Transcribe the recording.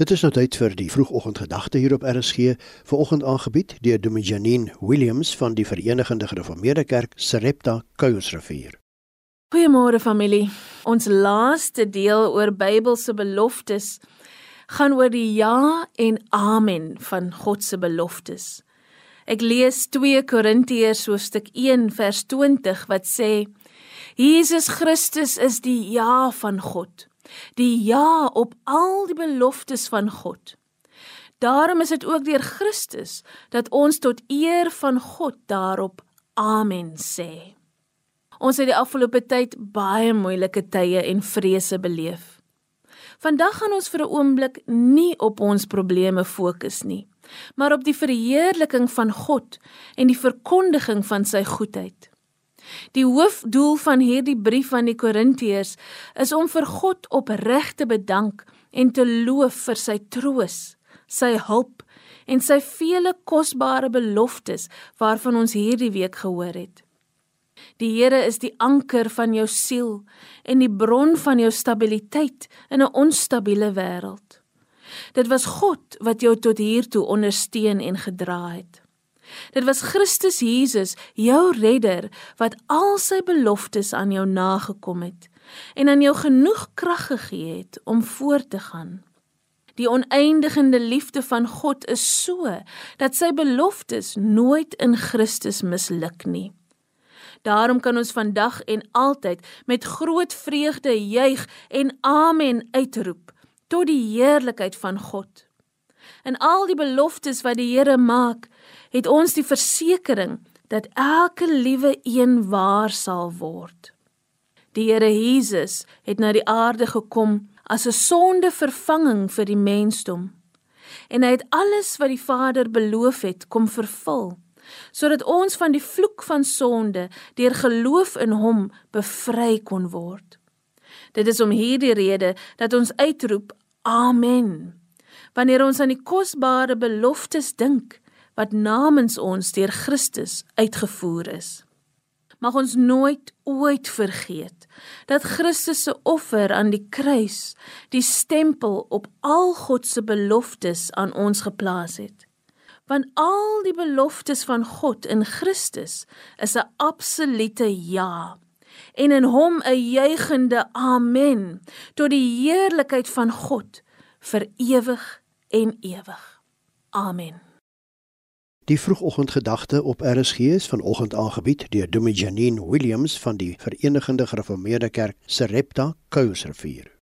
Dit is nou tyd vir die vroegoggendgedagte hier op RSG, vanoggend aangebied deur Dominee Janine Williams van die Verenigde Gereformeerde Kerk Sarepta Kuilsrivier. Goeiemôre familie. Ons laaste deel oor Bybelse beloftes gaan oor die ja en amen van God se beloftes. Ek lees 2 Korintiërs hoofstuk 1 vers 20 wat sê: Jesus Christus is die ja van God die ja op al die beloftes van God. Daarom is dit ook deur Christus dat ons tot eer van God daarop amen sê. Ons het die afgelope tyd baie moeilike tye en vrese beleef. Vandag gaan ons vir 'n oomblik nie op ons probleme fokus nie, maar op die verheerliking van God en die verkondiging van sy goedheid. Die hoofdoel van hierdie brief aan die Korintiërs is om vir God opreg te bedank en te loof vir sy troos, sy hulp en sy vele kosbare beloftes waarvan ons hierdie week gehoor het. Die Here is die anker van jou siel en die bron van jou stabiliteit in 'n onstabiele wêreld. Dit was God wat jou tot hier toe ondersteun en gedra het. Dit was Christus Jesus, jou redder, wat al sy beloftes aan jou nagekom het en aan jou genoeg krag gegee het om voort te gaan. Die oneindigende liefde van God is so dat sy beloftes nooit in Christus misluk nie. Daarom kan ons vandag en altyd met groot vreugde juig en amen uitroep tot die heerlikheid van God. En al die beloftes wat die Here maak, het ons die versekering dat elke liewe een waar sal word. Die Here Jesus het na die aarde gekom as 'n sondevervanging vir die mensdom. En hy het alles wat die Vader beloof het kom vervul sodat ons van die vloek van sonde deur geloof in hom bevry kon word. Dit is om hierdie rede dat ons uitroep amen wanneer ons aan die kosbare beloftes dink wat namens ons deur Christus uitgevoer is. Mag ons nooit ooit vergeet dat Christus se offer aan die kruis die stempel op al God se beloftes aan ons geplaas het. Want al die beloftes van God in Christus is 'n absolute ja en in hom 'n juigende amen tot die heerlikheid van God vir ewig en ewig. Amen. Die vroegoggendgedagte op RSG is vanoggend aangebied deur Dominee Janine Williams van die Verenigde Gereformeerde Kerk Sarepta Kuilsrivier.